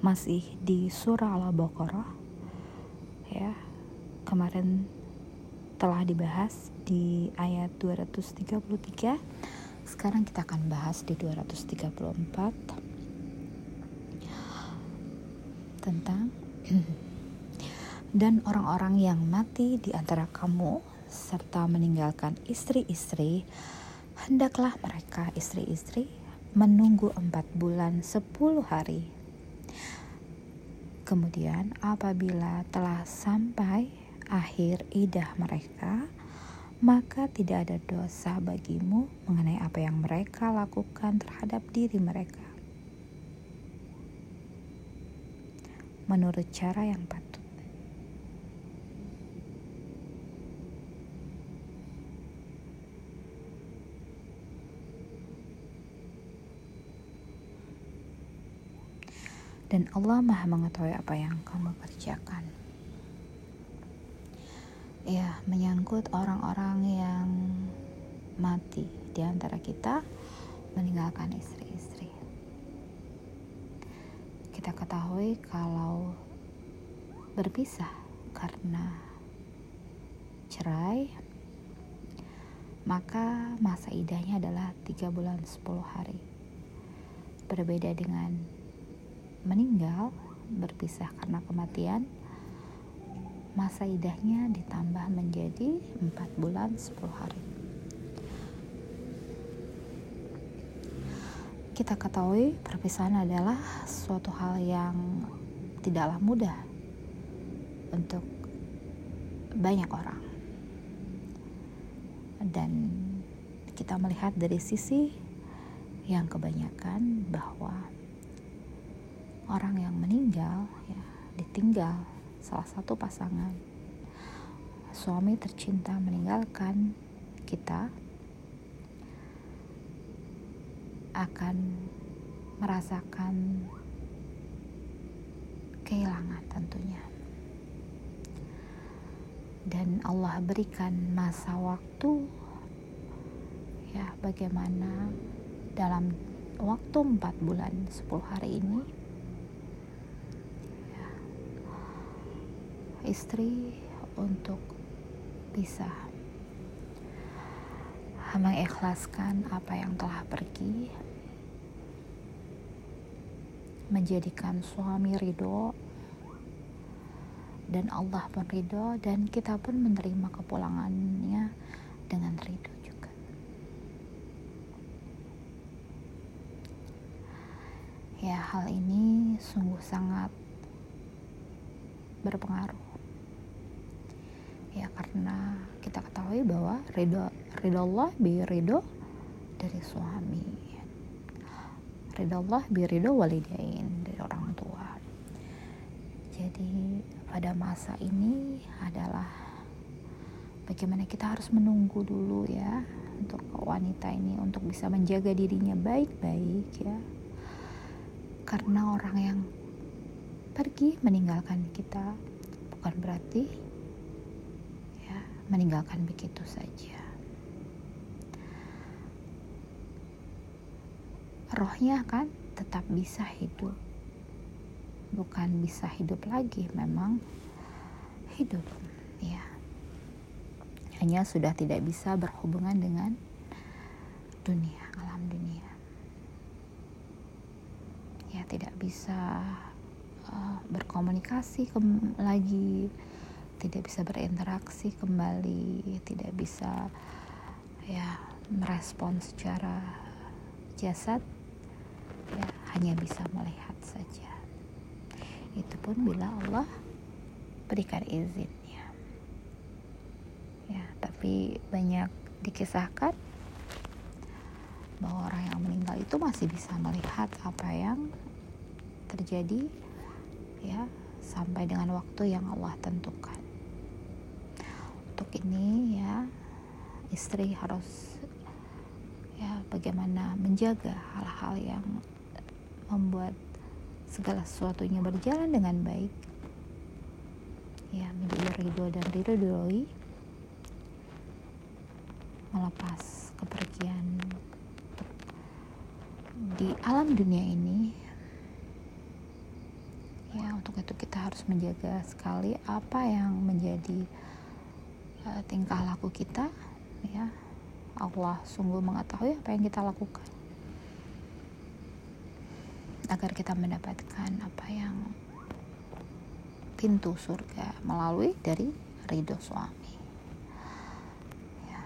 masih di surah Al-Baqarah ya kemarin telah dibahas di ayat 233 sekarang kita akan bahas di 234 tentang dan orang-orang yang mati di antara kamu serta meninggalkan istri-istri hendaklah mereka istri-istri menunggu empat bulan sepuluh hari Kemudian apabila telah sampai akhir idah mereka, maka tidak ada dosa bagimu mengenai apa yang mereka lakukan terhadap diri mereka. Menurut cara yang patut. Dan Allah Maha mengetahui apa yang kamu kerjakan. Ya, menyangkut orang-orang yang mati di antara kita meninggalkan istri-istri. Kita ketahui kalau berpisah karena cerai maka masa idahnya adalah 3 bulan 10 hari berbeda dengan meninggal berpisah karena kematian masa idahnya ditambah menjadi 4 bulan 10 hari. Kita ketahui perpisahan adalah suatu hal yang tidaklah mudah untuk banyak orang. Dan kita melihat dari sisi yang kebanyakan bahwa orang yang meninggal ya ditinggal salah satu pasangan. Suami tercinta meninggalkan kita akan merasakan kehilangan tentunya. Dan Allah berikan masa waktu ya bagaimana dalam waktu 4 bulan 10 hari ini istri untuk bisa mengikhlaskan apa yang telah pergi menjadikan suami ridho dan Allah pun ridho dan kita pun menerima kepulangannya dengan ridho juga. Ya hal ini sungguh sangat berpengaruh ya karena kita ketahui bahwa ridho ridho Allah bi ridho dari suami. Ridho Allah bi ridho walidain dari orang tua. Jadi pada masa ini adalah bagaimana kita harus menunggu dulu ya untuk wanita ini untuk bisa menjaga dirinya baik-baik ya. Karena orang yang pergi meninggalkan kita bukan berarti meninggalkan begitu saja. Rohnya kan tetap bisa hidup, bukan bisa hidup lagi, memang hidup, ya. Hanya sudah tidak bisa berhubungan dengan dunia, alam dunia. Ya, tidak bisa uh, berkomunikasi lagi tidak bisa berinteraksi kembali, tidak bisa ya merespon secara jasad, ya hanya bisa melihat saja. Itu pun bila Allah berikan izinnya. Ya, tapi banyak dikisahkan bahwa orang yang meninggal itu masih bisa melihat apa yang terjadi ya sampai dengan waktu yang Allah tentukan ini ya istri harus ya bagaimana menjaga hal-hal yang membuat segala sesuatunya berjalan dengan baik. Ya menjadi ridho dan ridho doi melepas kepergian di alam dunia ini. Ya untuk itu kita harus menjaga sekali apa yang menjadi uh, tingkah laku kita ya Allah sungguh mengetahui apa yang kita lakukan agar kita mendapatkan apa yang pintu surga melalui dari ridho suami. Ya.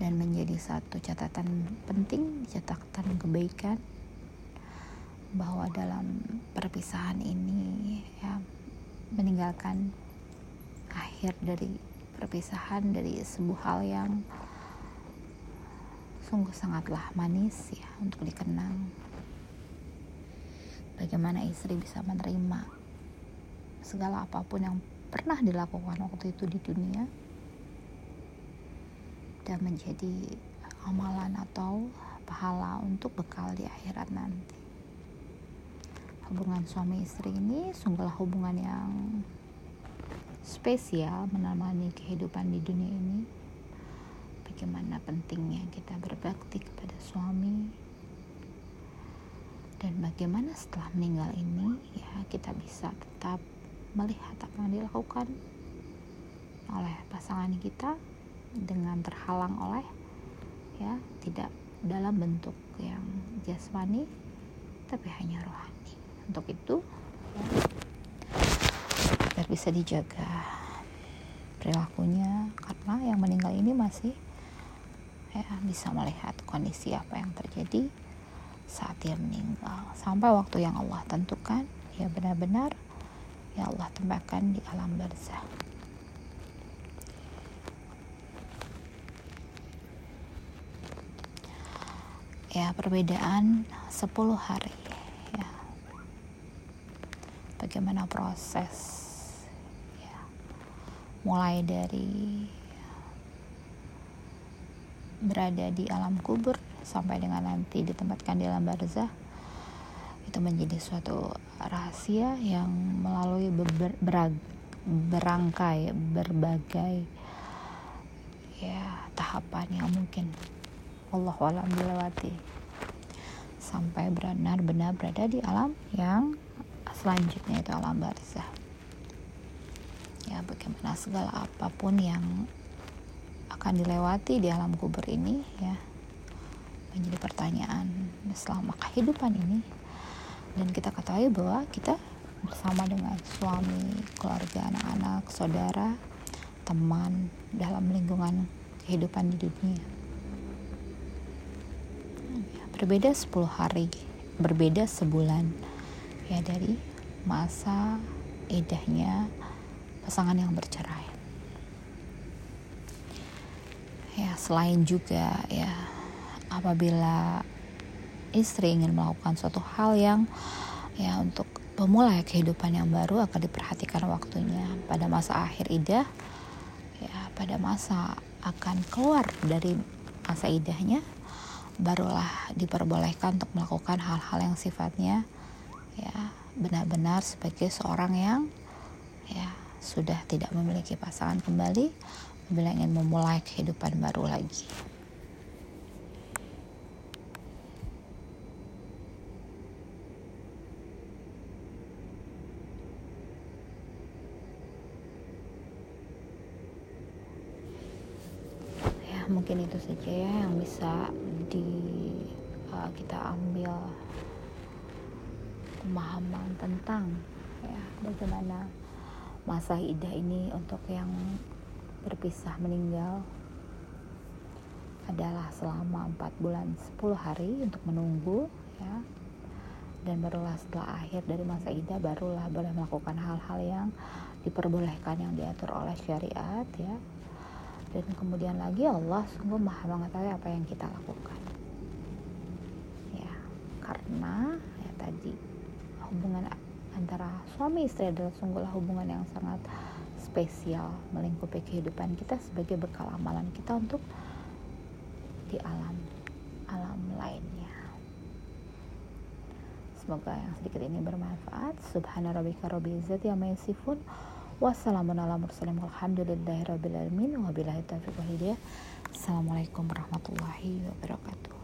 Dan menjadi satu catatan penting, catatan kebaikan bahwa dalam perpisahan ini ya meninggalkan akhir dari perpisahan dari sebuah hal yang sungguh sangatlah manis ya untuk dikenang bagaimana istri bisa menerima segala apa pun yang pernah dilakukan waktu itu di dunia dan menjadi amalan atau pahala untuk bekal di akhirat nanti. Hubungan suami istri ini sungguhlah hubungan yang spesial menemani kehidupan di dunia ini. Bagaimana pentingnya kita berbakti kepada suami, dan bagaimana setelah meninggal ini ya kita bisa tetap melihat apa yang dilakukan oleh pasangan kita dengan terhalang oleh ya tidak dalam bentuk yang jasmani tapi hanya rohani untuk itu ya, bisa dijaga. Perilakunya karena yang meninggal ini masih ya bisa melihat kondisi apa yang terjadi saat dia meninggal. Sampai waktu yang Allah tentukan ya benar-benar ya Allah tempatkan di alam barzah. Ya perbedaan 10 hari ya. Bagaimana proses mulai dari berada di alam kubur sampai dengan nanti ditempatkan di alam barzah itu menjadi suatu rahasia yang melalui ber, ber, berangkai berbagai ya tahapan yang mungkin Allah alam dilewati. Sampai benar-benar berada di alam yang selanjutnya itu alam barzah ya bagaimana segala apa pun yang akan dilewati di alam kubur ini ya menjadi pertanyaan selama kehidupan ini dan kita ketahui bahwa kita bersama dengan suami, keluarga, anak-anak, saudara, teman dalam lingkungan kehidupan di dunia. Berbeda 10 hari, berbeda sebulan ya dari masa idahnya pasangan yang bercerai. Ya, selain juga ya apabila istri ingin melakukan suatu hal yang ya untuk memulai kehidupan yang baru akan diperhatikan waktunya pada masa akhir idah ya pada masa akan keluar dari masa idahnya barulah diperbolehkan untuk melakukan hal-hal yang sifatnya ya benar-benar sebagai seorang yang ya sudah tidak memiliki pasangan kembali bila ingin memulai kehidupan baru lagi. mungkin itu saja ya yang bisa di uh, kita ambil pemahaman tentang ya bagaimana masa idah ini untuk yang berpisah meninggal adalah selama 4 bulan 10 hari untuk menunggu ya. Dan barulah setelah akhir dari masa idah barulah boleh melakukan hal-hal yang diperbolehkan yang diatur oleh syariat ya. Dan kemudian lagi Allah sungguh maha mengetahui apa yang kita lakukan. Ya karena ya tadi hubungan antara suami istri adalah sungguhlah hubungan yang sangat spesial melingkupi kehidupan kita sebagai bekal amalan kita untuk di alam alam lainnya. Semoga yang sedikit ini bermanfaat. Subhana rabbika rabbil izzati amma yasifun. Wassalamun ala warahmatullahi wabarakatuh